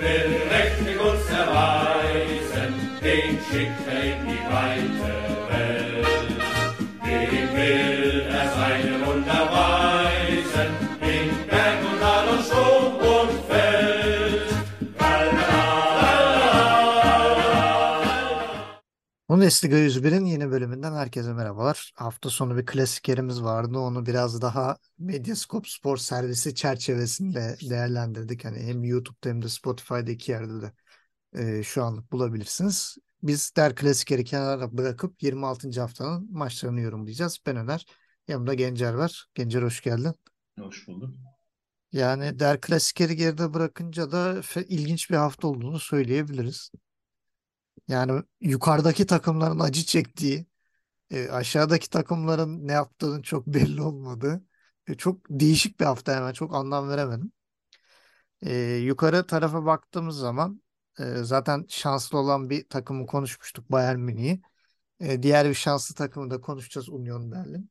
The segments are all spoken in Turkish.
will mächtig uns erweisen, den schickt er in Bundesliga 101'in yeni bölümünden herkese merhabalar. Hafta sonu bir klasik yerimiz vardı. Onu biraz daha Medyascope Spor servisi çerçevesinde değerlendirdik. Hani hem YouTube'da hem de Spotify'da iki yerde de e, şu anlık bulabilirsiniz. Biz der klasikeri kenara bırakıp 26. haftanın maçlarını yorumlayacağız. Ben Öner. Yanımda Gencer var. Gencer hoş geldin. Hoş bulduk. Yani der klasikeri geride bırakınca da ilginç bir hafta olduğunu söyleyebiliriz. Yani yukarıdaki takımların acı çektiği, e, aşağıdaki takımların ne yaptığının çok belli olmadığı, e, çok değişik bir hafta hemen çok anlam veremedim. E, yukarı tarafa baktığımız zaman e, zaten şanslı olan bir takımı konuşmuştuk Bayern Münih'i. E, diğer bir şanslı takımı da konuşacağız Union Berlin.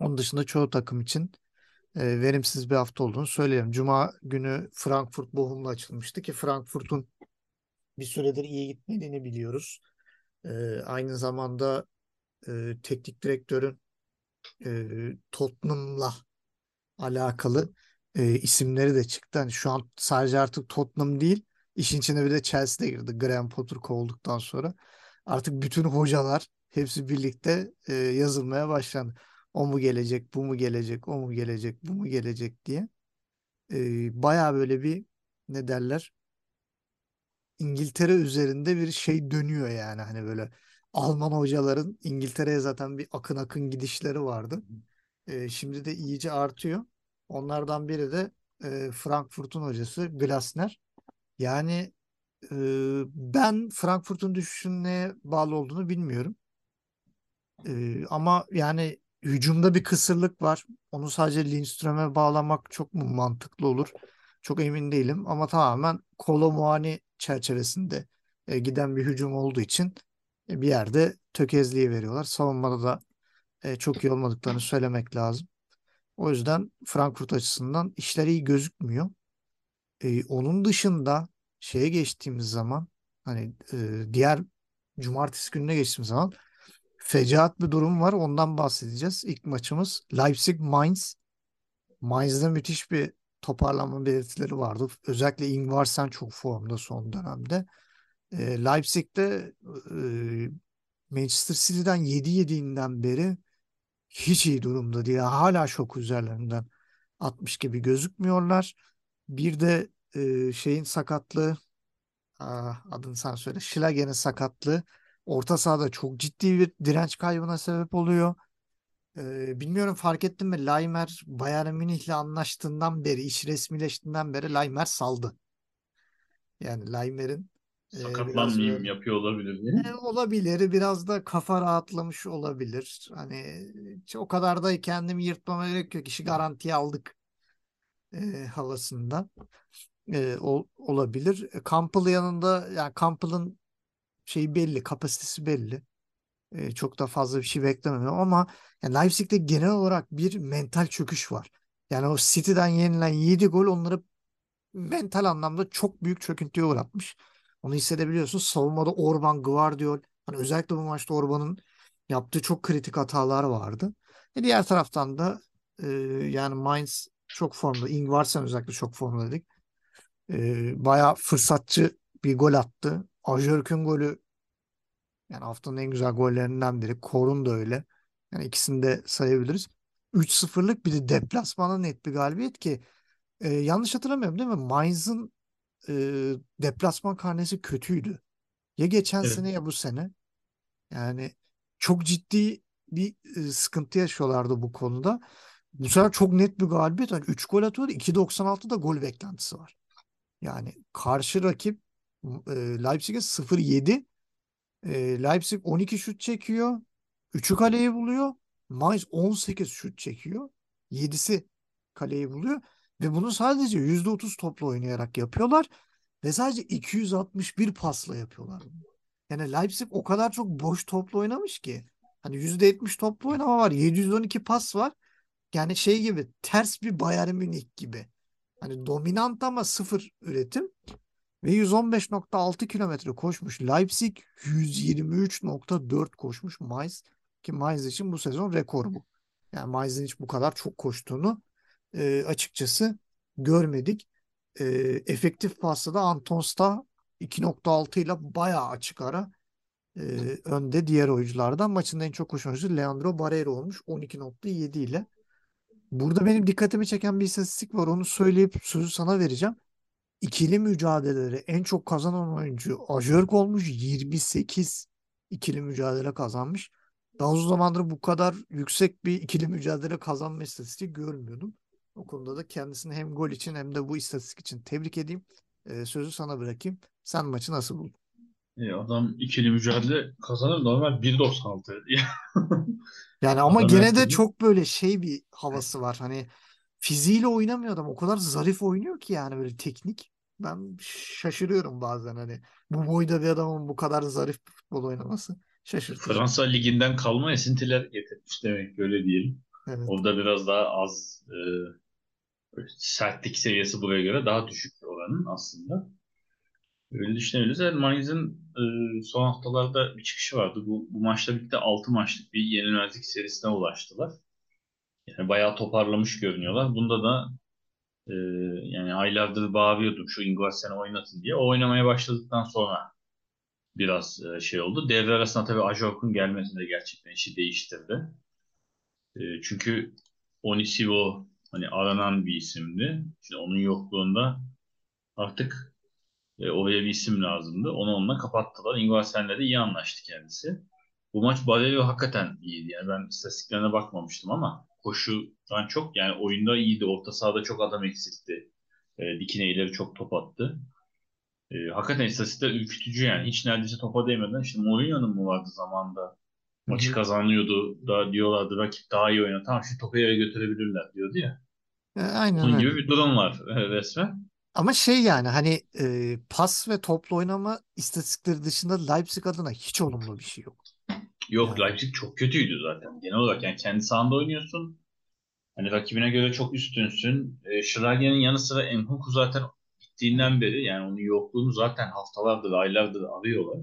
Onun dışında çoğu takım için e, verimsiz bir hafta olduğunu söyleyelim. Cuma günü Frankfurt Bochum'la açılmıştı ki Frankfurt'un bir süredir iyi gitmediğini biliyoruz. E, aynı zamanda e, teknik direktörün e, Tottenham'la alakalı e, isimleri de çıktı. Hani şu an sadece artık Tottenham değil, işin içine bir de Chelsea de girdi. Graham Potter kovulduktan sonra. Artık bütün hocalar hepsi birlikte e, yazılmaya başlandı. O mu gelecek, bu mu gelecek, o mu gelecek, bu mu gelecek diye. E, bayağı böyle bir ne derler İngiltere üzerinde bir şey dönüyor yani hani böyle Alman hocaların İngiltere'ye zaten bir akın akın gidişleri vardı. Ee, şimdi de iyice artıyor. Onlardan biri de e, Frankfurt'un hocası Glasner. Yani e, ben Frankfurt'un düşüşünün neye bağlı olduğunu bilmiyorum. E, ama yani hücumda bir kısırlık var. Onu sadece Lindström'e bağlamak çok mu mantıklı olur? Çok emin değilim ama tamamen Kolo Muani çerçevesinde e, giden bir hücum olduğu için e, bir yerde tökezliği veriyorlar. Savunmada da e, çok iyi olmadıklarını söylemek lazım. O yüzden Frankfurt açısından işler iyi gözükmüyor. E, onun dışında şeye geçtiğimiz zaman hani e, diğer cumartesi gününe geçtiğimiz zaman fecaat bir durum var. Ondan bahsedeceğiz. İlk maçımız Leipzig-Mainz. Mainz'da müthiş bir toparlanma belirtileri vardı. Özellikle Ingvarsen çok formda son dönemde. E, Leipzig'te e, Manchester City'den 7 yediğinden beri hiç iyi durumda değil. Hala şok üzerlerinden atmış gibi gözükmüyorlar. Bir de e, şeyin sakatlığı aa, adını sen söyle. Schlager'in sakatlığı orta sahada çok ciddi bir direnç kaybına sebep oluyor. Ee, bilmiyorum fark ettin mi? Laimer Bayern Münih'le anlaştığından beri, iş resmileştiğinden beri Laimer saldı. Yani Laimer'in e, biraz Sakatlanmayayım böyle yapıyor olabilir diye. e, olabilir, biraz da kafa rahatlamış olabilir. Hani o kadar da kendimi yırtmama gerek yok. İşi garantiye aldık e, havasında e, ol- olabilir. Campbell yanında, yani Campbell'ın şeyi belli, kapasitesi belli. E, çok da fazla bir şey beklemiyorum ama yani Leipzig'te genel olarak bir mental çöküş var. Yani o City'den yenilen 7 gol onları mental anlamda çok büyük çöküntüye uğratmış. Onu hissedebiliyorsun. Savunmada Orban, Gvardiol. Hani özellikle bu maçta Orban'ın yaptığı çok kritik hatalar vardı. E diğer taraftan da e, yani Mainz çok formda. Ingvarsen özellikle çok formda dedik. E, bayağı fırsatçı bir gol attı. Ajörk'ün golü yani haftanın en güzel gollerinden biri. Korun da öyle. Yani ikisini de sayabiliriz. 3-0'lık bir de deplasmanda net bir galibiyet ki e, yanlış hatırlamıyorum değil mi? Mainz'ın e, deplasman karnesi kötüydü. Ya geçen Evet. sene ya bu sene. Yani çok ciddi bir e, sıkıntı yaşıyorlardı bu konuda. Bu sefer çok net bir galibiyet. Yani 3 gol atıyordu. 2.96'da gol beklentisi var. Yani karşı rakip e, Leipzig'e 0-7 e, Leipzig 12 şut çekiyor. 3'ü kaleyi buluyor. Mainz 18 şut çekiyor. 7'si kaleyi buluyor. Ve bunu sadece %30 topla oynayarak yapıyorlar. Ve sadece 261 pasla yapıyorlar. Yani Leipzig o kadar çok boş topla oynamış ki. Hani %70 toplu oynama var. 712 pas var. Yani şey gibi ters bir Bayern Münih gibi. Hani dominant ama sıfır üretim. Ve 115.6 kilometre koşmuş. Leipzig 123.4 koşmuş Mainz. Ki Mainz için bu sezon rekor bu. Yani Mainz'in hiç bu kadar çok koştuğunu e, açıkçası görmedik. E, efektif pasta da Anton Stah 2.6 ile bayağı açık ara e, önde diğer oyunculardan. Maçın en çok koşan oyuncusu Leandro Barreiro olmuş 12.7 ile. Burada benim dikkatimi çeken bir istatistik var. Onu söyleyip sözü sana vereceğim. İkili mücadeleleri en çok kazanan oyuncu Ajörg olmuş. 28 ikili mücadele kazanmış. Daha uzun zamandır bu kadar yüksek bir ikili mücadele kazanma istatistiği görmüyordum. O konuda da kendisini hem gol için hem de bu istatistik için tebrik edeyim. Ee, sözü sana bırakayım. Sen maçı nasıl buldun? E, adam ikili mücadele kazanır normal 1.96. Yani ama Adam gene de çok böyle şey bir havası var. Hani fiziğiyle oynamıyor adam. O kadar zarif oynuyor ki yani böyle teknik. Ben şaşırıyorum bazen hani bu boyda bir adamın bu kadar zarif bir futbol oynaması şaşırtıcı. Fransa Ligi'nden kalma esintiler getirmiş demek öyle diyelim. Evet. Orada biraz daha az e, sertlik seviyesi buraya göre daha düşük oranın aslında. Öyle düşünebiliriz. Yani Mainz'in e, son haftalarda bir çıkışı vardı. Bu, bu maçla birlikte 6 maçlık bir yenilmezlik serisine ulaştılar. Yani bayağı toparlamış görünüyorlar. Bunda da e, yani aylardır bağırıyordum şu Ingvarsen'i oynatın diye. O oynamaya başladıktan sonra biraz e, şey oldu. Devre arasında tabii Ajork'un gelmesi de gerçekten işi değiştirdi. E, çünkü Onisivo hani aranan bir isimdi. Şimdi onun yokluğunda artık e, oraya bir isim lazımdı. Onu onunla kapattılar. Ingvarsen'le de iyi anlaştı kendisi. Bu maç Barello hakikaten iyiydi. Yani ben istatistiklerine bakmamıştım ama koşudan çok yani oyunda iyiydi. Orta sahada çok adam eksiltti. E, dikine ileri çok top attı. E, hakikaten istatistikler ürkütücü yani. Hiç neredeyse topa değmeden. İşte Mourinho'nun mu vardı zamanda? Maçı kazanıyordu. Da diyorlardı rakip daha iyi oynar. Tamam şu topu eve götürebilirler diyordu ya. E, Aynen Bunun gibi bir durum var e, resmen. Ama şey yani hani e, pas ve toplu oynama istatistikleri dışında Leipzig adına hiç olumlu bir şey yok. Yok Leipzig çok kötüydü zaten. Genel olarak yani kendi sahanda oynuyorsun. Hani rakibine göre çok üstünsün. E, Schlager'in yanı sıra Enkuku zaten gittiğinden beri yani onun yokluğunu zaten haftalardır, aylardır arıyorlar.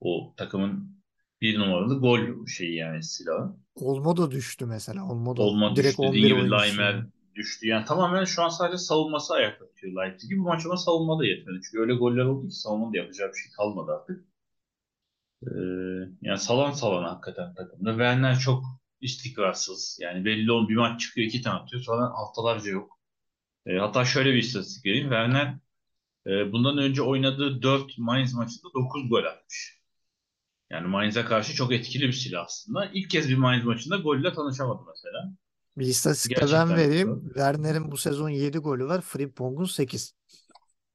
O takımın bir numaralı gol şeyi yani silahı. Olmo da düştü mesela. Olmo da Olma direkt düştü. 11 Dediğin gibi Laimer düştü. Yani tamamen şu an sadece savunması ayakta tutuyor Leipzig'i. Bu maç savunma da yetmedi. Çünkü öyle goller oldu ki savunma da yapacağı bir şey kalmadı artık. Ee, yani salan salan hakikaten takımda. Werner çok istikrarsız. Yani belli olun bir maç çıkıyor iki tane atıyor sonra haftalarca yok. Ee, hatta şöyle bir istatistik vereyim. Werner e, bundan önce oynadığı 4 Mainz maçında 9 gol atmış. Yani Mainz'e karşı çok etkili bir silah aslında. İlk kez bir Mainz maçında golle tanışamadı mesela. Bir istatistik ben vereyim. yok. Werner'in bu sezon 7 golü var. Frimpong'un 8.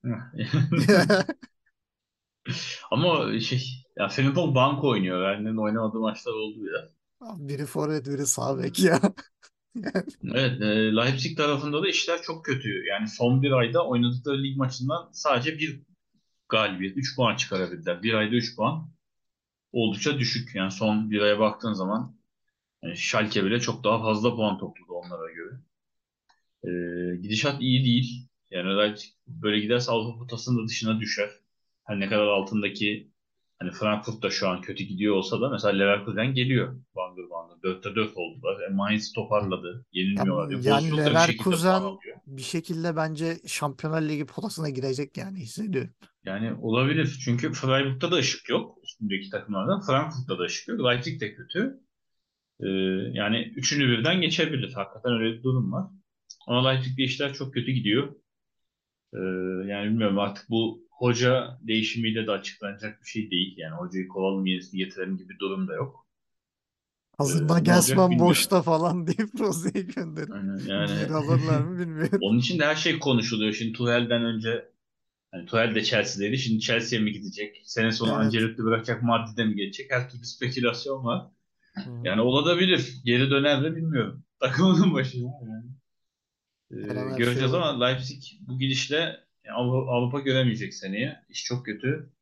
Ama şey ya Frimpong banko oynuyor. Werner'in oynamadığı maçlar oldu biraz. Biri forvet, biri sağ bek ya. Evet, e, Leipzig tarafında da işler çok kötü. Yani son bir ayda oynadıkları lig maçından sadece bir galibiyet, 3 puan çıkarabildiler. Bir ayda 3 puan oldukça düşük. Yani son bir aya baktığın zaman yani Schalke bile çok daha fazla puan topladı onlara göre. E, gidişat iyi değil. Yani Leipzig böyle giderse Avrupa potasının da dışına düşer. Her ne kadar altındaki hani Frankfurt da şu an kötü gidiyor olsa da mesela Leverkusen geliyor bangır bangır. 4'te 4 oldular. E, Mainz toparladı. Yenilmiyorlar diyor. Yani bir puan Leverkusen alıyor. bir şekilde bence Şampiyonlar Ligi potasına girecek yani hissediyorum. Yani olabilir. Çünkü Freiburg'da da ışık yok. Üstündeki takımlardan. Frankfurt'ta da ışık yok. Leipzig de kötü. Ee, yani üçünü birden geçebilir. Hakikaten öyle bir durum var. Ama Leipzig'de işler çok kötü gidiyor. Ee, yani bilmiyorum artık bu hoca değişimiyle de açıklanacak bir şey değil. Yani hocayı kovalım yenisini getirelim gibi durum da yok. Ee, Hazır olacak Nagelsmann boşta falan deyip Rose'yi gönderip Aynen, yani alırlar mı bilmiyorum. onun için de her şey konuşuluyor. Şimdi Tuchel'den önce hani Tuchel de Chelsea'deydi. Şimdi Chelsea'ye mi gidecek? Sene sonu Evet. Ancelotti bırakacak Madrid'e mi geçecek? Her türlü spekülasyon var. Hı. Yani olabilir. Geri döner mi bilmiyorum. Takımının başında. Yani. Ee, şey göreceğiz olabilir. ama Leipzig bu gidişle Avrupa göremeyecek seneye. İş çok kötü.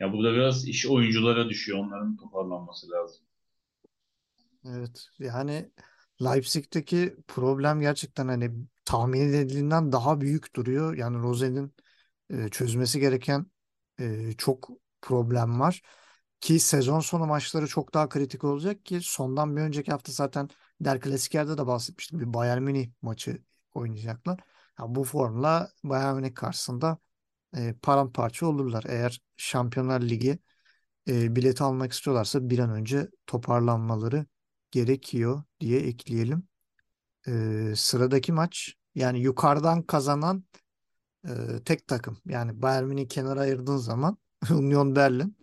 Ya burada biraz iş oyunculara düşüyor. Onların toparlanması lazım. Evet yani Leipzig'teki problem gerçekten hani tahmin edildiğinden daha büyük duruyor. Yani Rose'nin e, çözmesi gereken e, çok problem var. Ki sezon sonu maçları çok daha kritik olacak ki sondan bir önceki hafta zaten Der Klasikler'de de bahsetmiştik. Bir Bayern Münih maçı oynayacaklar. Ya bu formla Bayern Münih karşısında e, paramparça olurlar. Eğer Şampiyonlar Ligi e, bileti almak istiyorlarsa bir an önce toparlanmaları gerekiyor diye ekleyelim. E, sıradaki maç yani yukarıdan kazanan e, tek takım. Yani Bayern Münih kenara ayırdığın zaman Union Berlin.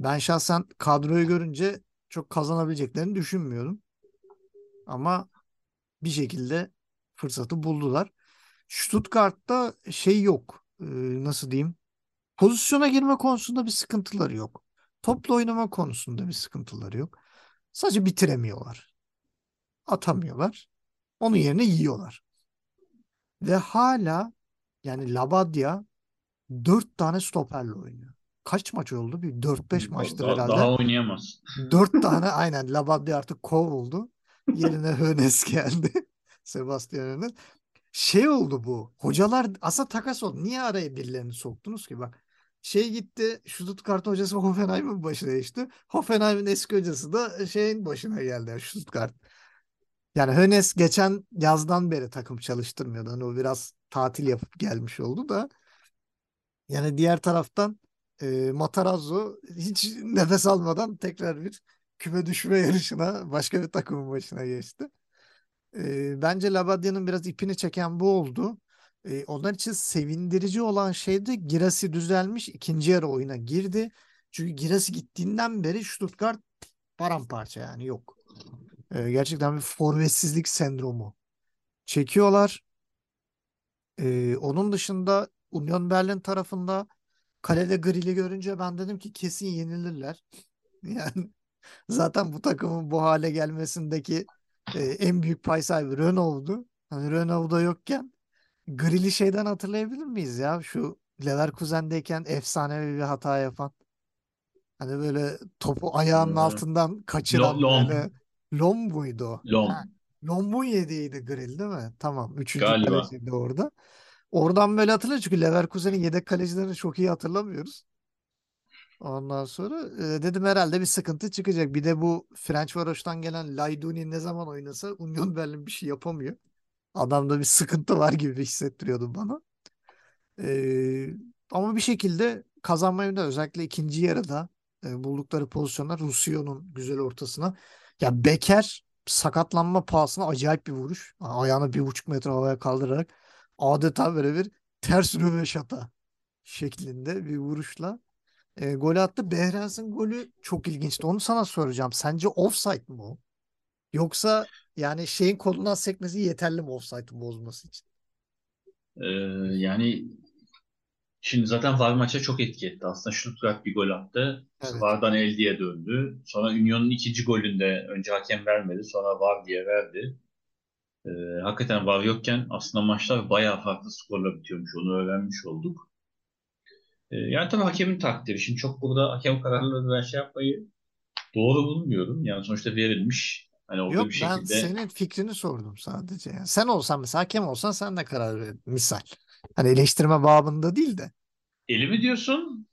Ben şahsen kadroyu görünce çok kazanabileceklerini düşünmüyorum. Ama bir şekilde fırsatı buldular. Stuttgart'ta şey yok. Ee, nasıl diyeyim? Pozisyona girme konusunda bir sıkıntıları yok. Topla oynama konusunda bir sıkıntıları yok. Sadece bitiremiyorlar. Atamıyorlar. Onun yerine yiyorlar. Ve hala yani Labadia 4 tane stoperle oynuyor. Kaç maç oldu? Bir 4-5 maçtır Daha, herhalde. daha oynayamaz. 4 tane aynen Labadia artık kovuldu. Yerine Hönes geldi. Sebastian Hönes. Şey oldu bu. Hocalar aslında takas oldu. Niye araya birilerini soktunuz ki? Bak şey gitti Stuttgart hocası Hoffenheim'in başına geçti. Hoffenheim'in eski hocası da şeyin başına geldi Stuttgart. Yani Hönes geçen yazdan beri takım çalıştırmıyordu. Hani o biraz tatil yapıp gelmiş oldu da. Yani diğer taraftan e, Matarazzo hiç nefes almadan tekrar bir küme düşme yarışına başka bir takımın başına geçti. E, bence Labadia'nın biraz ipini çeken bu oldu. E, onlar için sevindirici olan şey de Girassi düzelmiş. ikinci yarı oyuna girdi. Çünkü Girassi gittiğinden beri Stuttgart paramparça yani yok. E, gerçekten bir forvetsizlik sendromu çekiyorlar. E, onun dışında Union Berlin tarafında kalede Grill'i görünce ben dedim ki kesin yenilirler. Yani zaten bu takımın bu hale gelmesindeki e, en büyük pay sahibi Renault'du. Hani Renault da yokken Grill'i şeyden hatırlayabilir miyiz ya? Şu Leverkusen'deyken efsanevi bir hata yapan. Hani böyle topu ayağının Ee, altından kaçıran Lom. böyle Lom muydu o? Lom. Ha, Lom'un yediğiydi Grill değil mi? Tamam. Üçüncü Galiba. kaleciydi orada. Oradan böyle hatırlıyor çünkü Leverkusen'in yedek kalecilerini çok iyi hatırlamıyoruz. Ondan sonra e, dedim herhalde bir sıkıntı çıkacak. Bir de bu Ferencvaros'tan gelen Layduni ne zaman oynasa Union Berlin bir şey yapamıyor. Adamda bir sıkıntı var gibi hissettiriyordu bana. Ee, ama bir şekilde kazanmayı da özellikle ikinci yarıda e, buldukları pozisyonlar Russio'nun güzel ortasına. Ya Beker sakatlanma pahasına acayip bir vuruş. Ayağını bir buçuk metre havaya kaldırarak adeta böyle bir ters röveşata şeklinde bir vuruşla e, gol attı. Behrens'in golü çok ilginçti. Onu sana soracağım. Sence offside mı o? Yoksa yani şeyin kolundan sekmesi yeterli mi offside'ı bozması için? Ee, yani şimdi zaten VAR maça çok etki etti. Aslında Stuttgart bir gol attı. Evet. VAR'dan el diye döndü. Sonra Union'un ikinci golünde önce hakem vermedi. Sonra VAR diye verdi. Ee, hakikaten VAR yokken aslında maçlar bayağı farklı skorla bitiyormuş. Onu öğrenmiş olduk. Ee, yani tabii hakemin takdiri. Şimdi çok burada hakem kararları ben şey yapmayı doğru bulmuyorum. Yani sonuçta verilmiş. Hani orada Yok bir ben şekilde senin fikrini sordum sadece. Yani sen olsan mesela hakem olsan sen de karar ver. Misal. Hani eleştirme babında değil de. eli mi diyorsun?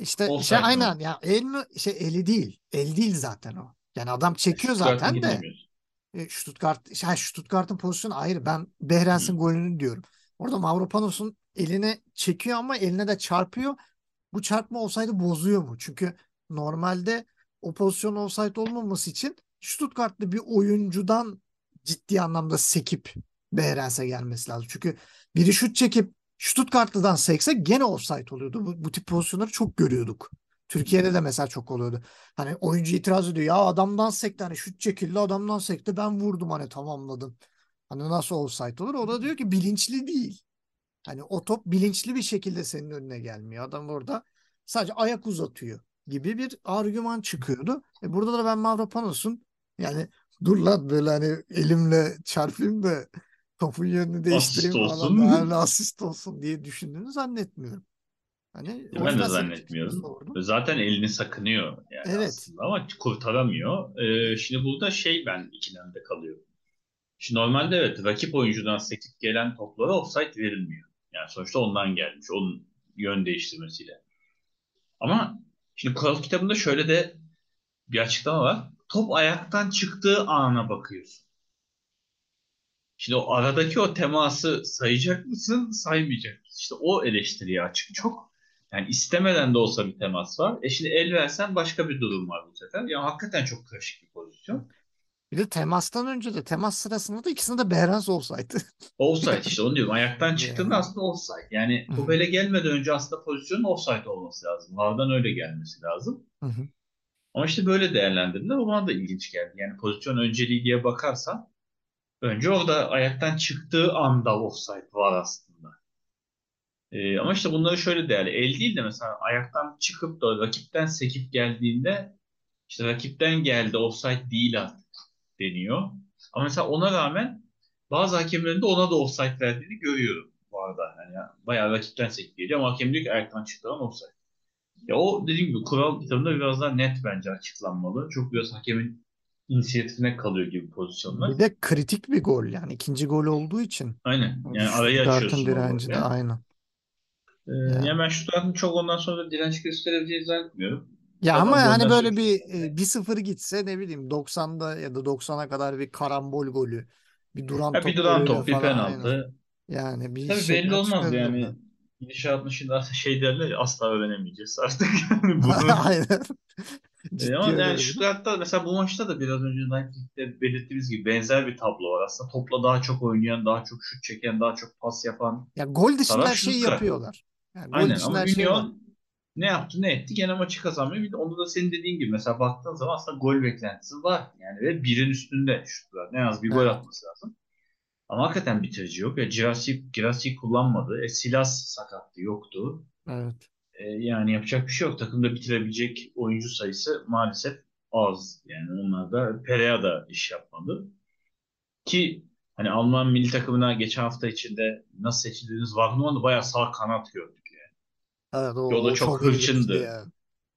İşte şey Offside mı? aynen ya el mi şey eli değil. El değil zaten o. Yani adam çekiyor Stuttgart'ın zaten de. E, Stuttgart, şey, Stuttgart'ın pozisyonu ayrı. Ben Behrens'in golünü diyorum. Orada Mavropanos'un eline çekiyor ama eline de çarpıyor. Bu çarpma olsaydı bozuyor mu? Çünkü normalde o pozisyon offside olmaması için Stuttgart'lı bir oyuncudan ciddi anlamda sekip Behrens'e gelmesi lazım. Çünkü biri şut çekip Stuttgart'lıdan sekse gene offside oluyordu. Bu, bu tip pozisyonları çok görüyorduk. Türkiye'de de mesela çok oluyordu. Hani oyuncu itiraz ediyor. Ya adamdan sekti hani şut çekildi adamdan sekti ben vurdum hani tamamladım. Hani nasıl offside olur? O da diyor ki bilinçli değil. Hani o top bilinçli bir şekilde senin önüne gelmiyor. Adam orada sadece ayak uzatıyor gibi bir argüman çıkıyordu. E burada da ben Mavropanos'un yani dur lan böyle hani elimle çarpayım da topun yönünü değiştireyim Asist falan olsun. da yani asist olsun diye düşündüğünü zannetmiyorum. Hani o Ben de zannetmiyorum. fikrini sordum. Zaten elini sakınıyor yani Evet. aslında ama kurtaramıyor. Ee, şimdi burada şey ben ikilemde kalıyorum. Şimdi normalde evet rakip oyuncudan sekip gelen toplara offside verilmiyor. Yani sonuçta ondan gelmiş. Onun yön değiştirmesiyle. Ama şimdi kural kitabında şöyle de bir açıklama var. Top ayaktan çıktığı ana bakıyorsun. Şimdi o aradaki o teması sayacak mısın, saymayacak mısın? İşte o eleştiriye açık çok. Yani istemeden de olsa bir temas var. E şimdi el versen başka bir durum var bu sefer. Ya hakikaten çok karışık bir pozisyon. Bir de temastan önce de temas sırasında da ikisinde de Behrens olsaydı. Offside işte onu diyorum. Ayaktan çıktığında aslında offside. Yani top ele gelmeden önce aslında pozisyonun offside olması lazım. Vardan öyle gelmesi lazım. Ama işte böyle değerlendirdiler. O bana da ilginç geldi. Yani pozisyon önceliği diye bakarsan önce orada ayaktan çıktığı anda offside var aslında. Ee, ama işte bunları şöyle değerli. El değil de mesela ayaktan çıkıp da rakipten sekip geldiğinde işte rakipten geldi offside değil artık deniyor. Ama mesela ona rağmen bazı hakemlerin de ona da offside verdiğini görüyorum bu arada. Yani bayağı rakipten sekip geliyor ama hakem diyor ki ayaktan çıktı ama offside. Ya o dediğim gibi kural kitabında biraz daha net bence açıklanmalı. Çok biraz hakemin inisiyatifine kalıyor gibi pozisyonlar. Bir de kritik bir gol yani ikinci gol olduğu için. Aynen. Yani arayı Stuttgart'ın açıyorsun direnci de orada. aynen. Ee, Yani. yani ben Stuttgart'ın çok ondan sonra direnç gösterebileceğini zannetmiyorum. Ya ama hani böyle bir e, 1-0 gitse ne bileyim 90'da ya da 90'a kadar bir karambol golü, bir duran top bir duran top, bir falan aynen. penaltı. Yani bir Tabii şeyler belli olmaz yani. Gidişatını şimdi aslında şey derler ya asla öğrenemeyeceğiz artık. Yani bunu Aynen. E, Ciddi ama yani öyle. Stuttgart'ta mesela bu maçta da biraz önce Leipzig'te belirttiğimiz gibi benzer bir tablo var. Aslında topla daha çok oynayan, daha çok şut çeken, daha çok pas yapan. Ya gol dışında her şeyi yapıyorlar. Yani gol Aynen ama her şey var. Ne yaptı ne etti gene maçı kazanmıyor. Bir de onda da senin dediğin gibi mesela baktığın zaman aslında gol beklentisi var. Yani ve birin üstünde Stuttgart. En az bir gol atması lazım. Ama hakikaten bitirici yok. Ya Girassi, Girassi kullanmadı. E, Silas sakattı yoktu. Evet. E, yani yapacak bir şey yok. Takımda bitirebilecek oyuncu sayısı maalesef az. Yani onlar da Perea da iş yapmadı. Ki hani Alman milli takımına geçen hafta içinde nasıl seçildiğiniz Wagner'ı bayağı sağ kanat gördük. Evet o, Ki o çok ilginçti hırçındı.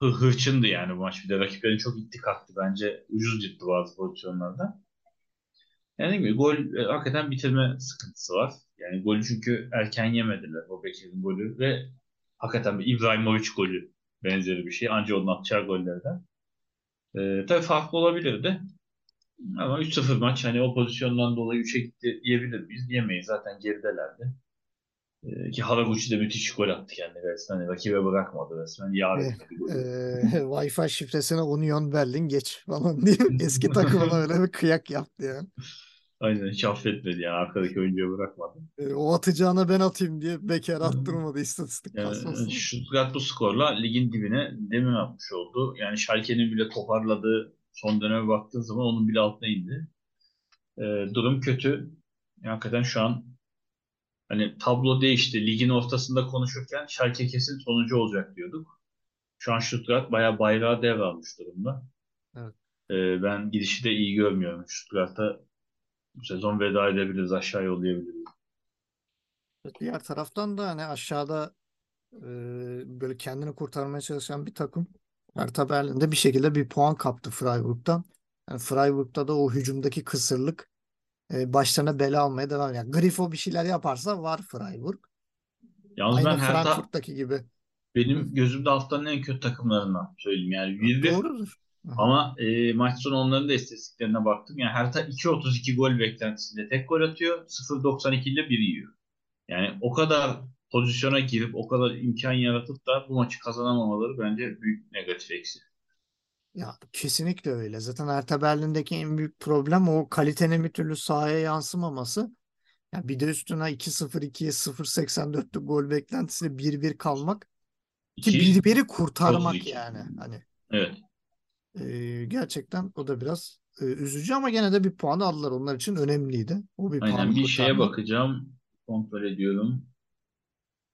Hı, hırçındı yani bu maç. Bir de rakiplerin çok ittik attı. Bence ucuz gitti bazı pozisyonlarda. Yani gibi gol e, hakikaten bitirme sıkıntısı var. Yani golü çünkü erken yemediler. O Bekir'in golü ve hakikaten bir İbrahimovic golü benzeri bir şey. Anca onun atacağı gollerden. Ee, tabii farklı olabilirdi. Ama 3-0 maç hani o pozisyondan dolayı 3'e gitti diyebilir miyiz? Diyemeyiz. Zaten geridelerdi. Ee, ki Haraguchi de müthiş gol attı kendi resmen. Hani rakibe bırakmadı resmen. Yar Eh, golü. Eee Wi-Fi şifresine Union Berlin geç falan diye eski takımına öyle bir kıyak yaptı yani. Aynen hiç affetmedi yani. Arkadaki oyuncuya bırakmadı. E, o atacağına ben atayım diye Beker attırmadı istatistik Yani kasmasın. Stuttgart bu skorla ligin dibine demin atmış oldu. Yani Schalke'nin bile toparladığı son döneme baktığın zaman onun bile altına indi. Ee, durum kötü. Yani hakikaten şu an hani tablo değişti. Ligin ortasında konuşurken Schalke kesin sonuncu olacak diyorduk. Şu an Stuttgart bayağı bayrağı devralmış durumda. Evet. Ee, ben gidişi de iyi görmüyorum. Stuttgart'a bu sezon veda edebiliriz, aşağı yollayabiliriz. Diğer taraftan da hani aşağıda e, böyle kendini kurtarmaya çalışan bir takım Hertha Berlin'de bir şekilde bir puan kaptı Freiburg'dan. Yani Freiburg'da da o hücumdaki kısırlık e, başlarına bela almaya devam ediyor. Yani Grifo bir şeyler yaparsa var Freiburg. Yalnız Aynı ben Hertha Frankfurt'taki gibi. Benim gözümde haftanın en kötü takımlarından söyleyeyim. Yani 1-1 Doğrudur. Ama e, maç sonu onların da istatistiklerine baktım. Yani Hertha 2.32 gol beklentisiyle tek gol atıyor. 0.92 ile 1 yiyor. Yani o kadar pozisyona girip o kadar imkan yaratıp da bu maçı kazanamamaları bence büyük negatif eksi. Ya kesinlikle öyle. Zaten Hertha Berlin'deki en büyük problem o kalitenin bir türlü sahaya yansımaması. Ya bir de üstüne 2-0 2'ye 0.84'lük gol beklentisiyle 1-1 kalmak ki 2 1-1'i kurtarmak 32. yani. Hani Evet. e, gerçekten o da biraz e, üzücü ama gene de bir puan aldılar. Onlar için önemliydi. O bir Aynen puanı bir şeye kurtarmak. bakacağım. Kontrol ediyorum.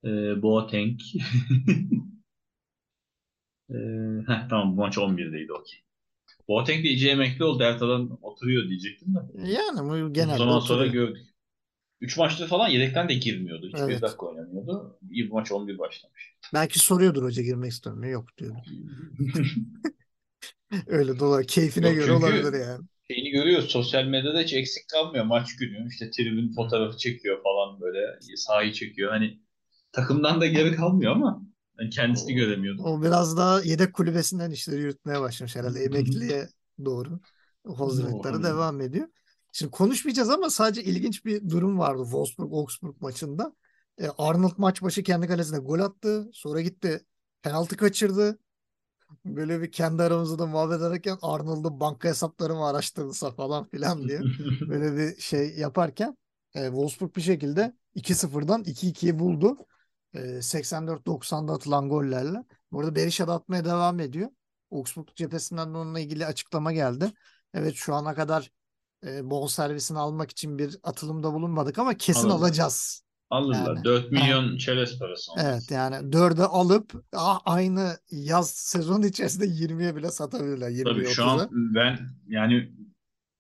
E, Boateng. e, heh, tamam bu maç 11'deydi okey. Boateng de iyice emekli oldu. Hertha'dan oturuyor diyecektim de. Yani bu genelde zaman sonra oturuyor. gördük. 3 maçta falan yedekten de girmiyordu. Hiç bir Evet. dakika oynamıyordu. İyi bu maç 11 başlamış. Belki soruyordur hoca girmek istiyor mu? Yok diyordur. Öyle dolar. Keyfine Yok göre olabilir yani. şeyini görüyoruz. Sosyal medyada hiç eksik kalmıyor maç günü. İşte tribün fotoğrafı çekiyor falan böyle. Sahayı çekiyor. Hani takımdan da geri kalmıyor ama ben kendisini göremiyordum. O biraz daha yedek kulübesinden işleri yürütmeye başlamış herhalde. Emekliye doğru. Hazırlıkları Doğru. devam ediyor. Şimdi konuşmayacağız ama sadece ilginç bir durum vardı Wolfsburg-Augsburg maçında. E, Arnold maç başı kendi kalesine gol attı. Sonra gitti penaltı kaçırdı. Böyle bir kendi aramızda da muhabbet ederken Arnold'un banka hesaplarımı araştırılsa falan filan diye. Böyle bir şey yaparken e, Wolfsburg bir şekilde 2-0'dan 2-2'yi buldu. E, 84-90'da atılan gollerle. Bu arada Berisha da atmaya devam ediyor. Augsburg cephesinden de onunla ilgili açıklama geldi. Evet şu ana kadar e, bon servisini almak için bir atılımda bulunmadık ama kesin Alırlar. alacağız. Alırlar. Yani. 4 milyon çerez parası olmaz. Evet yani dörde alıp a- aynı yaz sezonu içerisinde 20'ye bile satabilirler. 20'ye Tabii şu 30'a. an ben yani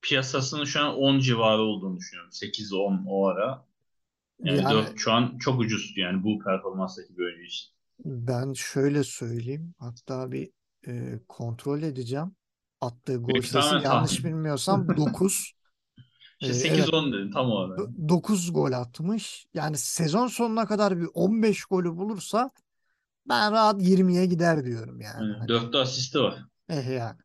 piyasasının şu an 10 civarı olduğunu düşünüyorum. 8-10 o ara. Yani, Yani- 4 şu an çok ucuz yani bu performanstaki bir oyuncu için. Ben şöyle söyleyeyim. Hatta bir e, kontrol edeceğim. Attığı gol sayısı yanlış tahmin. bilmiyorsam 9. İşte Ee, evet. 8-10 dedim tam o ara. 9 gol atmış. Yani sezon sonuna kadar bir 15 golü bulursa ben rahat 20'ye gider diyorum yani. Yani Hani, 4'te asisti var. eh yani.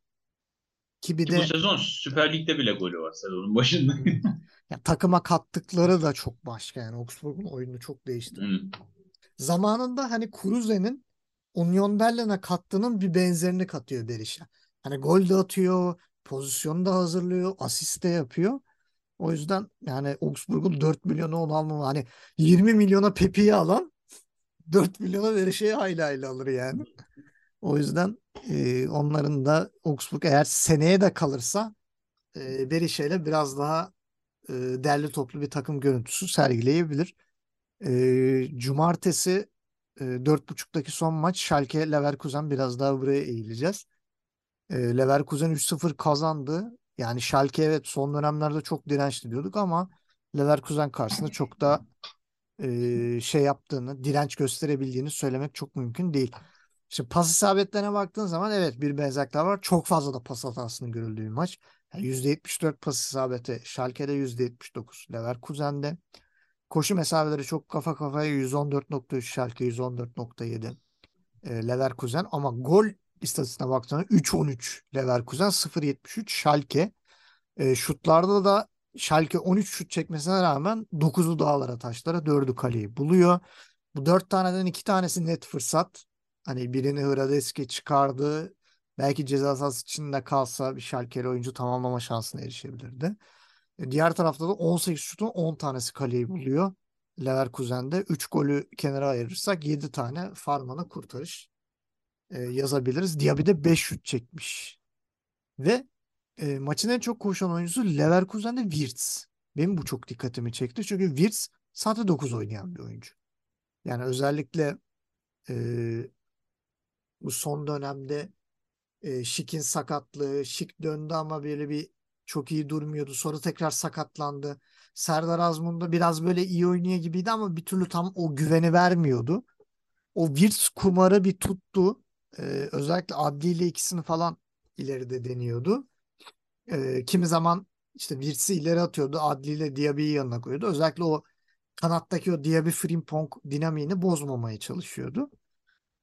Ki bir Ki de bu sezon Süper Lig'de bile golü var sezonun başında. ya, takıma kattıkları da çok başka yani. Augsburg'un oyunu çok değişti. Hı. Zamanında hani Kruse'nin Union Berlin'e kattığının bir benzerini katıyor Berisha. Hani gol de atıyor, pozisyonu da hazırlıyor, asist de yapıyor. O yüzden yani Augsburg'un 4 milyonu onu almama hani 20 milyona Pepe'yi alan 4 milyona Berisha'yı hayli hayli alır yani. O yüzden e, onların da Augsburg eğer seneye de kalırsa e, Berisha ile biraz daha e, derli toplu bir takım görüntüsü sergileyebilir. E, cumartesi e, 4.30'daki son maç Schalke Leverkusen biraz daha buraya eğileceğiz. E, Leverkusen 3-0 kazandı. Yani Schalke evet son dönemlerde çok dirençli diyorduk ama Leverkusen karşısında çok da e, şey yaptığını, direnç gösterebildiğini söylemek çok mümkün değil. Şimdi pas isabetlerine baktığın zaman evet bir benzerlikler var. Çok fazla da pas hatasının görüldüğü bir maç. Yani %74 pas isabeti Schalke'de %79 Leverkusen'de. Koşu mesafeleri çok kafa kafaya 114.3 Schalke 114.7 e, Leverkusen ama gol istatistiğine baktığında 3-13 Leverkusen 0-73 Schalke. E, şutlarda da Schalke 13 şut çekmesine rağmen 9'u dağlara taşlara 4'ü kaleyi buluyor. Bu 4 taneden 2 tanesi net fırsat. Hani birini Hradeski çıkardı. Belki ceza sahası içinde kalsa bir Schalke'li oyuncu tamamlama şansına erişebilirdi. E, Diğer tarafta da 18 şutun 10 tanesi kaleyi buluyor. Leverkusen'de 3 golü kenara ayırırsak 7 tane Farman'a kurtarış e, yazabiliriz. Diaby de 5 şut çekmiş. Ve e, maçın en çok koşan oyuncusu Leverkusen'de Wirtz. Benim bu çok dikkatimi çekti. Çünkü Wirtz sahte 9 oynayan bir oyuncu. Yani özellikle e, bu son dönemde e, Şik'in sakatlığı, Şik döndü ama böyle bir çok iyi durmuyordu. Sonra tekrar sakatlandı. Serdar Azmun da biraz böyle iyi oynuyor gibiydi ama bir türlü tam o güveni vermiyordu. O Wirtz kumarı bir tuttu. Ee, özellikle Adli ile ikisini falan ileride deniyordu. Ee, kimi zaman işte Wirtz'i ileri atıyordu. Adli ile Diaby'yi yanına koyuyordu. Özellikle o kanattaki o Diaby Frimpong dinamiğini bozmamaya çalışıyordu.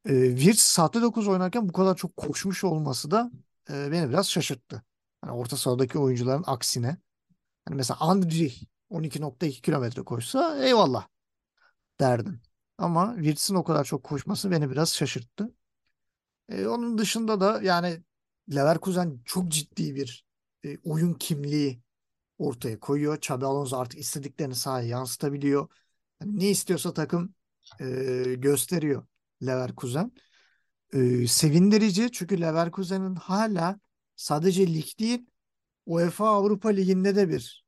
Ee, Wirtz sahte 9 oynarken bu kadar çok koşmuş olması da e, beni biraz şaşırttı. Hani orta sahadaki oyuncuların aksine. Hani mesela Andri 12.2 kilometre koşsa eyvallah derdim. Ama Wirtz'in o kadar çok koşması beni biraz şaşırttı. E, onun dışında da yani Leverkusen çok ciddi bir e, oyun kimliği ortaya koyuyor. Xabi Alonso artık istediklerini sahaya yansıtabiliyor. Yani ne istiyorsa takım e, gösteriyor Leverkusen. E, sevindirici çünkü Leverkusen'in hala sadece lig değil UEFA Avrupa Ligi'nde de bir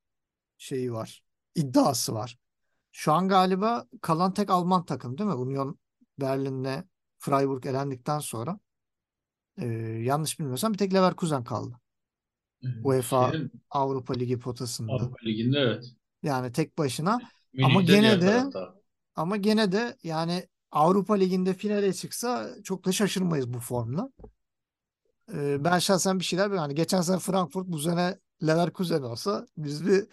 şeyi var. iddiası var. Şu an galiba kalan tek Alman takım değil mi? Union Berlin'le Freiburg elendikten sonra. Ee, yanlış bilmiyorsam bir tek Leverkusen kaldı. UEFA Şeyin, Avrupa Ligi potasında. Avrupa Ligi'nde evet. Yani tek başına Ama Münih'te gene diğer de- tarafta. ama gene de yani Avrupa Ligi'nde finale çıksa çok da şaşırmayız bu formla. Ee, ben şahsen bir şeyler yani geçen sene Frankfurt bu sene Leverkusen olsa biz bir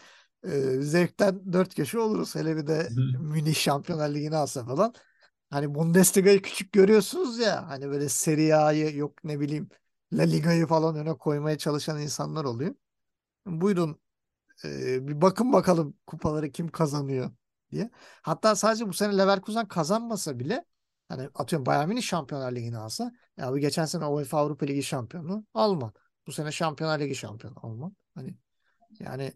e, zevkten dört köşe oluruz. Hele bir de Münih Şampiyonlar Ligi'ni alsa falan. Hani Bundesliga'yı küçük görüyorsunuz ya hani böyle Serie A'yı yok ne bileyim La Liga'yı falan öne koymaya çalışan insanlar oluyor. Buyurun e, bir bakın bakalım kupaları kim kazanıyor diye. Hatta sadece bu sene Leverkusen kazanmasa bile hani atıyorum Bayern Münih Şampiyonlar Ligi'ni alsa ya bu geçen sene UEFA Avrupa Ligi şampiyonu Alman. Bu sene Şampiyonlar Ligi şampiyonu Alman. Hani yani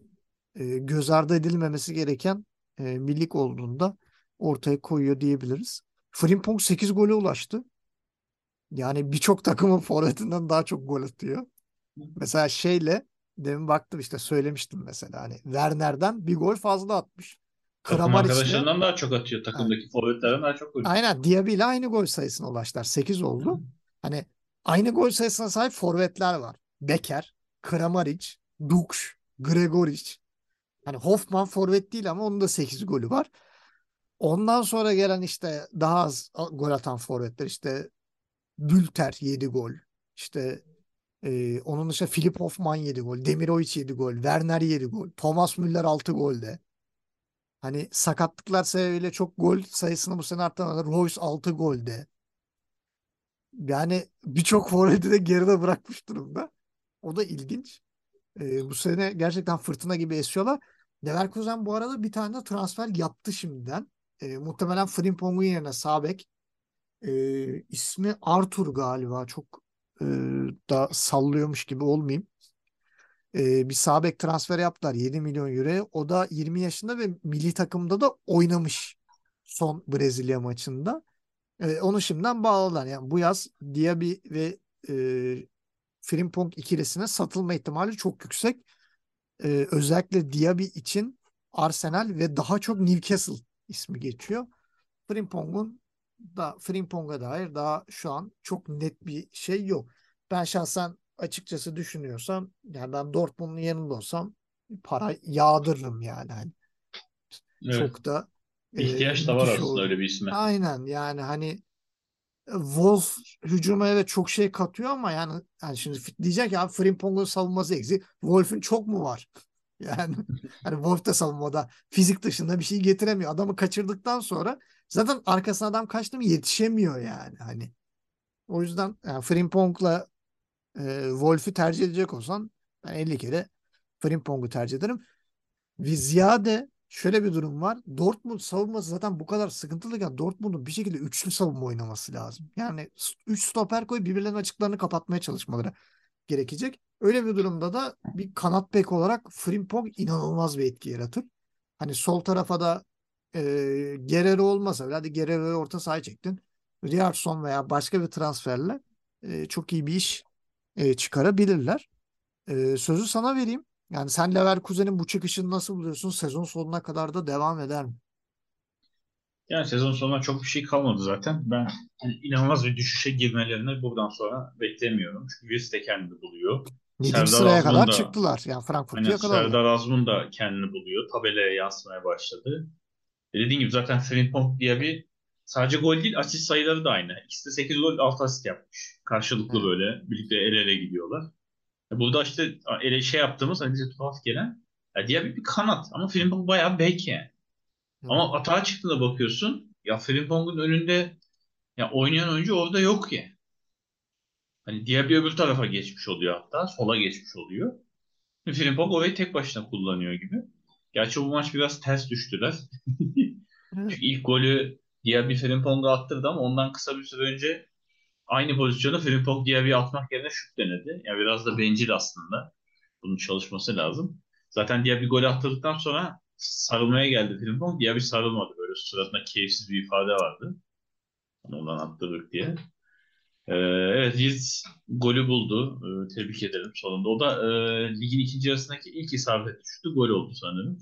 e, göz ardı edilmemesi gereken e, bir lig olduğunda ortaya koyuyor diyebiliriz. Frimpong 8 gole ulaştı. Yani birçok takımın forvetinden daha çok gol atıyor. Mesela şeyle demin baktım işte söylemiştim mesela hani Werner'den bir gol fazla atmış. Takım arkadaşlarından daha çok atıyor. Takımdaki forvetlerden daha çok gol. aynen Diaby ile aynı gol sayısına ulaştılar. 8 oldu. Hani aynı gol sayısına sahip forvetler var. Becker, Kramaric, Dux, Gregoric. Hani Hoffman forvet değil ama onun da 8 golü var. Ondan sonra gelen işte daha az gol atan forvetler işte Bülter 7 gol. İşte e, onun dışında Filip Hoffman 7 gol. Demirovic 7 gol. Werner 7 gol. Thomas Müller 6 golde. Hani sakatlıklar sebebiyle çok gol sayısını bu sene arttırmadı. Royce 6 golde. Yani birçok forveti de geride bırakmış durumda. O da ilginç. E, bu sene gerçekten fırtına gibi esiyorlar. Leverkusen bu arada bir tane de transfer yaptı şimdiden. E, muhtemelen Frimpong'un yerine sağ bek. E, ismi Arthur galiba. Çok e, da sallıyormuş gibi olmayayım. E, bir sağ bek transfer yaptılar 7 milyon euro. O da 20 yaşında ve milli takımda da oynamış son Brezilya maçında. E, onu şimdiden bağladılar. Yani bu yaz Diaby ve e, Frimpong ikilisine satılma ihtimali çok yüksek. E, özellikle Diaby için Arsenal ve daha çok Newcastle ismi geçiyor. Frimpong'un da Frimpong'a dair daha şu an çok net bir şey yok. Ben şahsen açıkçası düşünüyorsam yani ben Dortmund'un yanında olsam para yağdırırım yani. Hani Evet. çok da e, İhtiyaç da var aslında olur. öyle bir isme. Aynen yani hani Wolf hücuma evet çok şey katıyor ama yani, yani şimdi diyecek ya Frimpong'un savunması eksik. Wolf'ün çok mu var? Yani hani Wolf da savunmada fizik dışında bir şey getiremiyor. Adamı kaçırdıktan sonra zaten arkasına adam kaçtı mı yetişemiyor yani hani. O yüzden yani Frimpong'la e, Wolf'ü tercih edecek olsan ben 50 kere Frimpong'u tercih ederim. Ve şöyle bir durum var. Dortmund savunması zaten bu kadar sıkıntılıyken Dortmund'un bir şekilde üçlü savunma oynaması lazım. Yani 3 stoper koy birbirlerinin açıklarını kapatmaya çalışmaları gerekecek. Öyle bir durumda da bir kanat bek olarak Frimpong inanılmaz bir etki yaratır. Hani sol tarafa da e, Guerrero olmasa bile hadi Guerrero'yu orta sahaya çektin. Riyarson veya başka bir transferle e, çok iyi bir iş e, çıkarabilirler. E, sözü sana vereyim. Yani sen Leverkusen'in bu çıkışını nasıl buluyorsun? Sezon sonuna kadar da devam eder mi? Yani sezon sonuna çok bir şey kalmadı zaten. Ben hani inanılmaz bir düşüşe girmelerini buradan sonra beklemiyorum. Çünkü Wills de kendini buluyor. 7. Serdar sıraya Azmun kadar da- çıktılar. Yani Frankfurt'u Hani yakaladılar. Serdar Azmun da kendini buluyor. Tabelaya yansımaya başladı. E dediğim gibi zaten Frimpong diye bir sadece gol değil asist sayıları da aynı. İkisi de 8 gol 6 asist yapmış. Karşılıklı böyle birlikte el ele gidiyorlar. E burada işte ele şey yaptığımız hani bize tuhaf gelen ya diye bir, bir kanat ama Frimpong bayağı bek yani. Ama atağa çıktığında bakıyorsun ya Frimpong'un önünde ya oynayan oyuncu orada yok ya. Hani Diaby öbür tarafa geçmiş oluyor hatta. Sola geçmiş oluyor. Frimpong orayı tek başına kullanıyor gibi. Gerçi bu maç biraz ters düştüler. Çünkü ilk golü Diaby Frimpong'a attırdı ama ondan kısa bir süre önce aynı pozisyonu Frimpong Diaby'ye atmak yerine şut denedi. Yani biraz da bencil aslında. Bunun çalışması lazım. Zaten Diaby golü attırdıktan sonra sarılmaya geldi Frimpong. Diaby sarılmadı. Böyle suratında keyifsiz bir ifade vardı. Hani ondan attırdık diye. Ee, evet Leeds golü buldu. Ee, tebrik ederim sonunda. O da e, ligin ikinci yarısındaki ilk isabetli şutu gol oldu sanırım.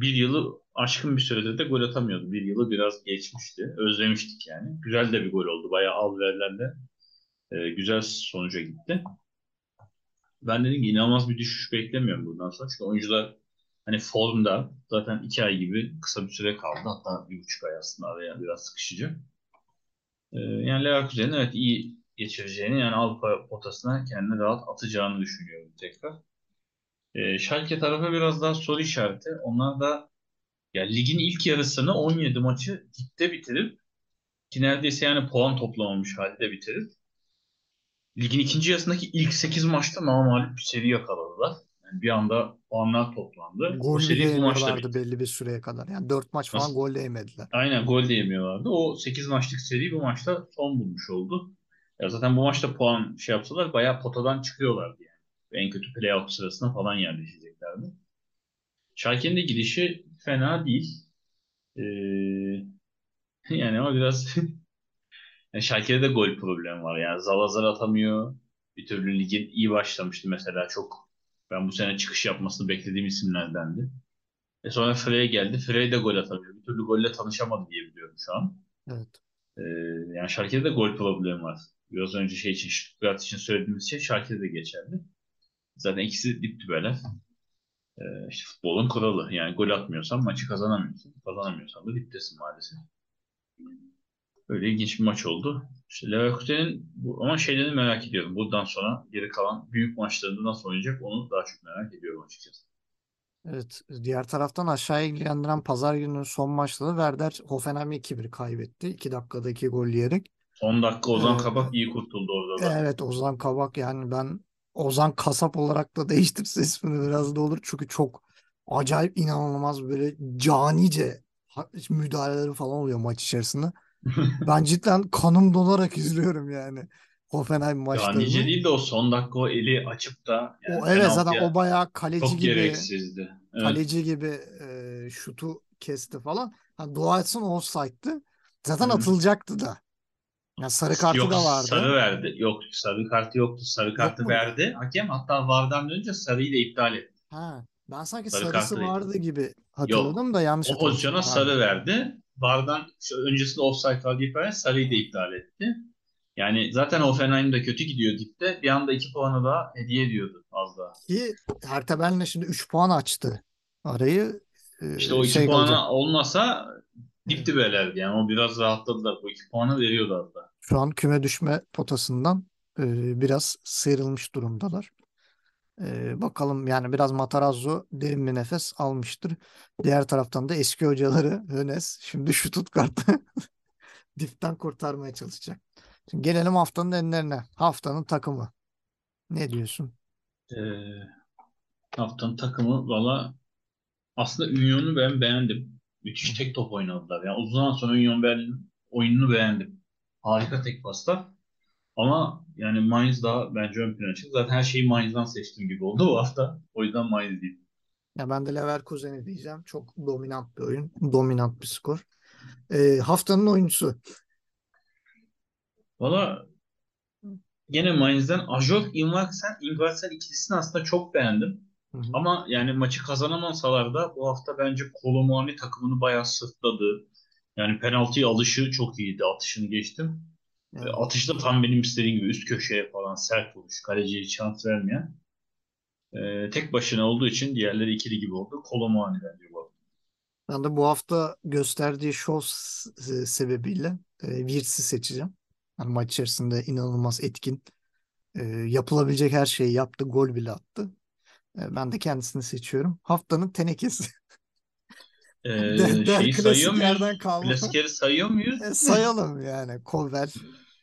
Bir yılı aşkın bir sürede de gol atamıyordu. Bir yılı biraz geçmişti. Özlemiştik yani. Güzel de bir gol oldu. Bayağı alverlerle e, güzel sonuca gitti. Ben dedim ki inanılmaz bir düşüş beklemiyorum bundan sonra. Çünkü oyuncular hani formda zaten iki ay gibi kısa bir süre kaldı. Hatta bir buçuk ay aslında araya biraz sıkışacak. Ee, yani Leverkusen'in evet iyi geçireceğini yani Avrupa potasına kendini rahat atacağını düşünüyorum tekrar. Ee, Schalke tarafı biraz daha soru işareti. Onlar da ya ligin ilk yarısını 17 maçı dipte bitirip ki neredeyse yani puan toplamamış halde bitirip ligin ikinci yarısındaki ilk 8 maçta namalip bir seri yakaladılar. Yani bir anda puanlar toplandı. Gol seri bu maçta bitti. belli bir süreye kadar. Yani 4 maç falan Nasıl? gol de yemediler. Aynen gol de yemiyorlardı. O 8 maçlık seri bu maçta son bulmuş oldu. Ya zaten bu maçta puan şey yapsalar bayağı potadan çıkıyorlardı yani. En kötü playoff sırasına falan yerleşeceklerdi. Schalke'nin de gidişi fena değil. Ee, yani ama biraz yani Schalke'de de gol problemi var. Yani Zalazar atamıyor. Bir türlü ligin iyi başlamıştı mesela. Çok ben bu sene çıkış yapmasını beklediğim isimlerdendi. E sonra Frey geldi. Frey de gol atamıyor. Bir türlü golle tanışamadı diye biliyorum şu an. Evet. Ee, yani Schalke'de de gol problemi var. Biraz önce şey için, Stuttgart için söylediğimiz şey Schalke'de de geçerli. Zaten ikisi dip dibeler. Ee, işte futbolun kuralı. Yani gol atmıyorsan maçı kazanamıyorsun. Kazanamıyorsan da diptesin maalesef. Öyle ilginç bir maç oldu. İşte Leverkusen'in bu, ama şeylerini merak ediyorum. Buradan sonra geri kalan büyük maçlarında nasıl oynayacak onu daha çok merak ediyorum açıkçası. Evet. Diğer taraftan aşağıya ilgilendiren pazar gününün son maçta da Werder Hoffenheim'i 2-1 kaybetti. 2 dakikada 2 gol yiyerek. 10 dakika Ozan Ee, Kabak iyi kurtuldu orada da. Evet Ozan Kabak yani ben Ozan Kasap olarak da değiştirse ismini biraz da olur. Çünkü çok acayip inanılmaz böyle canice ha- müdahaleleri falan oluyor maç içerisinde. Ben cidden kanım donarak izliyorum yani Hoffenheim Ya nice maçlarını. değil de o son dakika o eli açıp da yani O evet zaten o bayağı kaleci çok gibi gereksizdi. Evet. kaleci gibi e, şutu kesti falan. Ha, dua etsin offside'dı. Zaten Hı. atılacaktı da. Ya sarı kartı Yok da vardı. sarı verdi. Yok sarı kartı yoktu. Sarı kartı muydu? verdi. Hakem hatta VAR'dan dönünce sarıyı da iptal etti. Ha, ben sanki Sarı sarısı kartı değil. vardı gibi hatırladım da yanlış O pozisyona sarı verdi. VAR'dan öncesinde offside vardı iptal sarıyı da iptal etti. Yani zaten Hoffenheim de kötü gidiyor dipte. Bir anda iki puanı daha hediye ediyordu az daha. Ki Hertha Berlin şimdi 3 puan açtı. Arayı e, İşte o iki şey puanı kalacak. olmasa dip dibelerdi. Yani o biraz rahatladılar. Bu iki puanı veriyordu daha. Şu an küme düşme potasından e, biraz sıyrılmış durumdalar. E, bakalım yani biraz Matarazzo derin bir nefes almıştır. Diğer taraftan da eski hocaları Hönes şimdi Stuttgart'ı dipten kurtarmaya çalışacak. Şimdi gelelim haftanın enlerine. Haftanın takımı. Ne diyorsun? Ee, haftanın takımı valla aslında Union'u ben beğendim. Müthiş tek top oynadılar. Yani uzun zaman sonra Union Berlin oyununu beğendim. Harika tek paslar. Ama yani Mainz daha bence ön plana çıktı. Zaten her şeyi Mainz'dan seçtiğim gibi oldu bu hafta. O yüzden Mainz değil. Ya ben de Leverkusen'i diyeceğim. Çok dominant bir oyun. Dominant bir skor. E, haftanın oyuncusu. Valla gene Mainz'den Ajok Ingvartsen, Ingvartsen ikilisini aslında çok beğendim. Hı hı. Ama yani maçı kazanamasalar da bu hafta bence Kolomani takımını bayağı sırtladı. Yani penaltıya alışı çok iyiydi. Atışını geçtim. Yani Atışta tam benim istediğim gibi üst köşeye falan sert vuruş. Kaleciye şans vermeyen. Ee, tek başına olduğu için diğerleri ikili gibi oldu. Kolomani bence bu. Ben de bu hafta gösterdiği şov sebebiyle e, Wirtz'i seçeceğim. Yani maç içerisinde inanılmaz etkin. E, yapılabilecek her şeyi yaptı. Gol bile attı. E, ben de kendisini seçiyorum. Haftanın tenekesi. Ee, Der, der şeyi sayıyor muyuz? kalma. Sayıyor muyuz? E, sayalım yani. Kovel.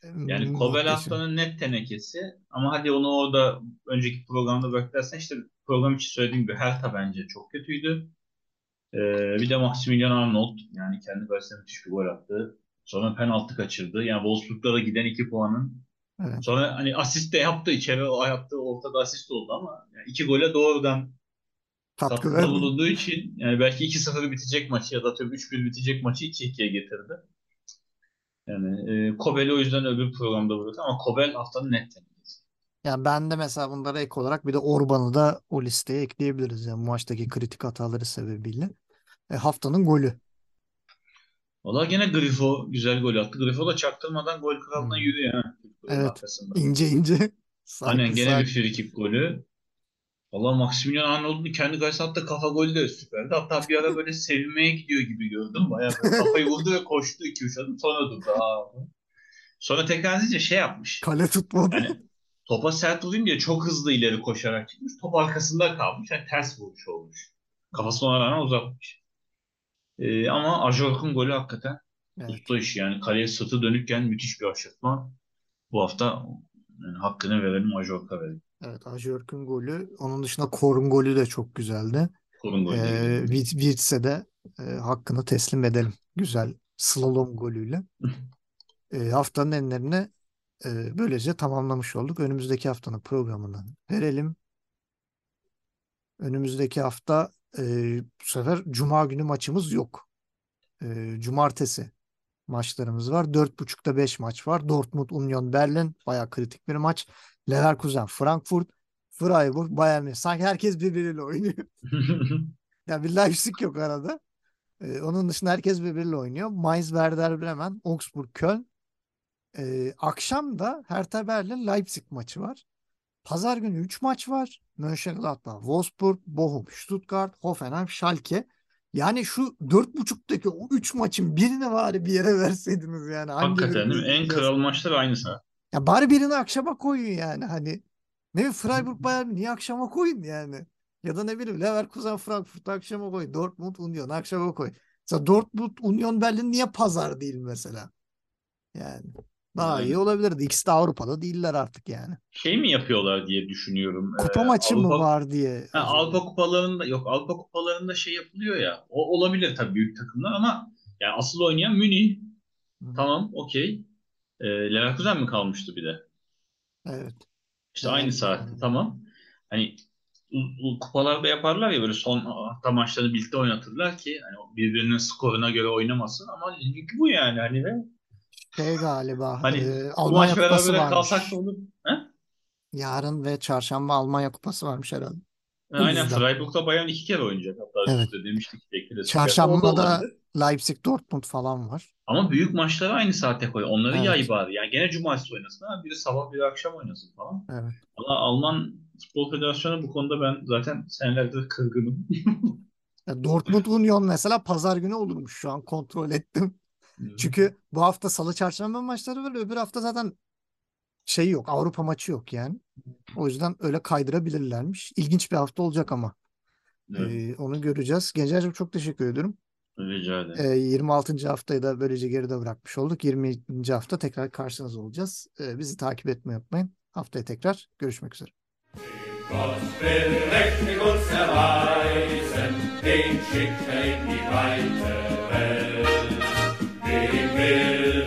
Yani muhteşem. haftanın net tenekesi. Ama hadi onu orada önceki programda beklersen işte program için söylediğim gibi Hertha bence çok kötüydü. Ee, bir de Maximilian Arnold yani kendi kalesine müthiş bir gol attı. Sonra penaltı kaçırdı. Yani Wolfsburg'da da giden iki puanın. Evet. Sonra hani asist de yaptı. içeri o yaptı. Ortada asist oldu ama yani iki gole doğrudan Katkı katkıda bulunduğu için yani belki 2-0 bitecek maçı ya da tabii 3-1 bitecek maçı 2-2'ye getirdi. Yani e, Kobel'i o yüzden öbür programda bıraktı ama Kobel haftanın net. Yani ben de mesela bunlara ek olarak bir de Orban'ı da o listeye ekleyebiliriz. Yani maçtaki kritik hataları sebebiyle. E, haftanın golü. Valla gene Grifo güzel gol attı. Grifo da çaktırmadan gol kralına Hmm. yürüyor Evet. arkasında. İnce ince. Aynen Sanki gene bir sanki. kick golü. Valla Maximilian Arnold'un kendi kalesine attığı kafa golü de süperdi. Hatta bir ara böyle sevinmeye gidiyor gibi gördüm. Bayağı böyle kafayı vurdu ve koştu 2-3 adım sonra durdu. Aa. Sonra tekrar edince şey yapmış. Kale tutmadı. Yani topa sert vurayım diye çok hızlı ileri koşarak çıkmış. Top arkasında kalmış. Yani ters vuruş olmuş. Kafasına rağmen uzatmış. Ee, ama Ajork'un golü hakikaten Evet. Usta işi yani kaleye sırtı dönükken müthiş bir aşırtma. Bu hafta yani hakkını verelim, Majorka verelim. Evet, Ajörk'ün golü. Onun dışında Kor'un golü de çok güzeldi. Korun golü. Ee, Wirtz'e de e, hakkını teslim edelim. Güzel slalom golüyle. E, haftanın enlerini e, böylece tamamlamış olduk. Önümüzdeki haftanın programını verelim. Önümüzdeki hafta e, bu sefer Cuma günü maçımız yok. E, Cumartesi maçlarımız var. 4.30'da 5 maç var. Dortmund, Union Berlin bayağı kritik bir maç. Leverkusen, Frankfurt, Freiburg, Bayern Münih. Sanki herkes birbiriyle oynuyor. Ya bir Leipzig yok arada. Ee, onun dışında herkes birbiriyle oynuyor. Mainz, Werder Bremen, Augsburg, Köln. Ee, akşam da Hertha Berlin, Leipzig maçı var. Pazar günü 3 maç var. Mönchengladbach, Wolfsburg, Bochum, Stuttgart, Hoffenheim, Schalke. Yani şu 4.5'taki o 3 maçın birini bari bir yere verseydiniz yani. Hangi Hakikaten değil mi? En kral maçlar aynı saat. Ya bari birini akşama koyun yani hani. Ne bileyim Freiburg Bayern Münih akşama koyun yani. Ya da ne bileyim Leverkusen Frankfurt akşama koy. Dortmund Union akşama koy. Mesela Dortmund Union Berlin niye pazar değil mesela? Yani daha iyi olabilirdi. İkisi de Avrupa'da değiller artık yani. şey mi yapıyorlar diye düşünüyorum. Kupa Ee, maçı mı Avrupa var diye Ha? Avrupa kupalarında yok Avrupa kupalarında şey yapılıyor ya. O olabilir tabii büyük takımlar ama yani asıl oynayan Münih. Hı, Tamam, okey. Ee, Leverkusen mi kalmıştı bir de? Evet. İşte aynı saatte Leverkusen. tamam. Hani kupalarda yaparlar ya böyle son hafta maçlarını birlikte oynatırlar ki hani birbirinin skoruna göre oynamasın ama bu yani hani ve Şey galiba hani e, Almanya maç Kupası berabere kalsak varmış. da olur. He? Yarın ve çarşamba Almanya Kupası varmış herhalde. Bu Aynen yüzden. Freiburg'da Bayern iki kere oynayacak. Hatta Evet. üstte demiştik de Çarşamba da. Leipzig Dortmund falan var. Ama büyük maçları aynı saate koy. Onları Evet. yay bari. Yani gene cumartesi oynasın ama biri sabah biri akşam oynasın falan. Evet. Valla Alman Futbol Federasyonu bu konuda ben zaten senelerdir kırgınım. Ya Dortmund Union mesela pazar günü olurmuş şu an kontrol ettim. Çünkü bu hafta salı çarşamba maçları var. Öbür hafta zaten şey yok. Avrupa maçı yok yani. O yüzden öyle kaydırabilirlermiş. İlginç bir hafta olacak ama. Evet, Ee, onu göreceğiz. Gencer'cim çok teşekkür ediyorum. rica Ee, ederim. 26. haftayı da böylece geride bırakmış olduk. 20. hafta tekrar karşınızda olacağız. Ee, bizi takip etmeyi unutmayın. Haftaya tekrar görüşmek üzere. Gott will mächtig uns erweisen, den schickt er in die Weite Amen.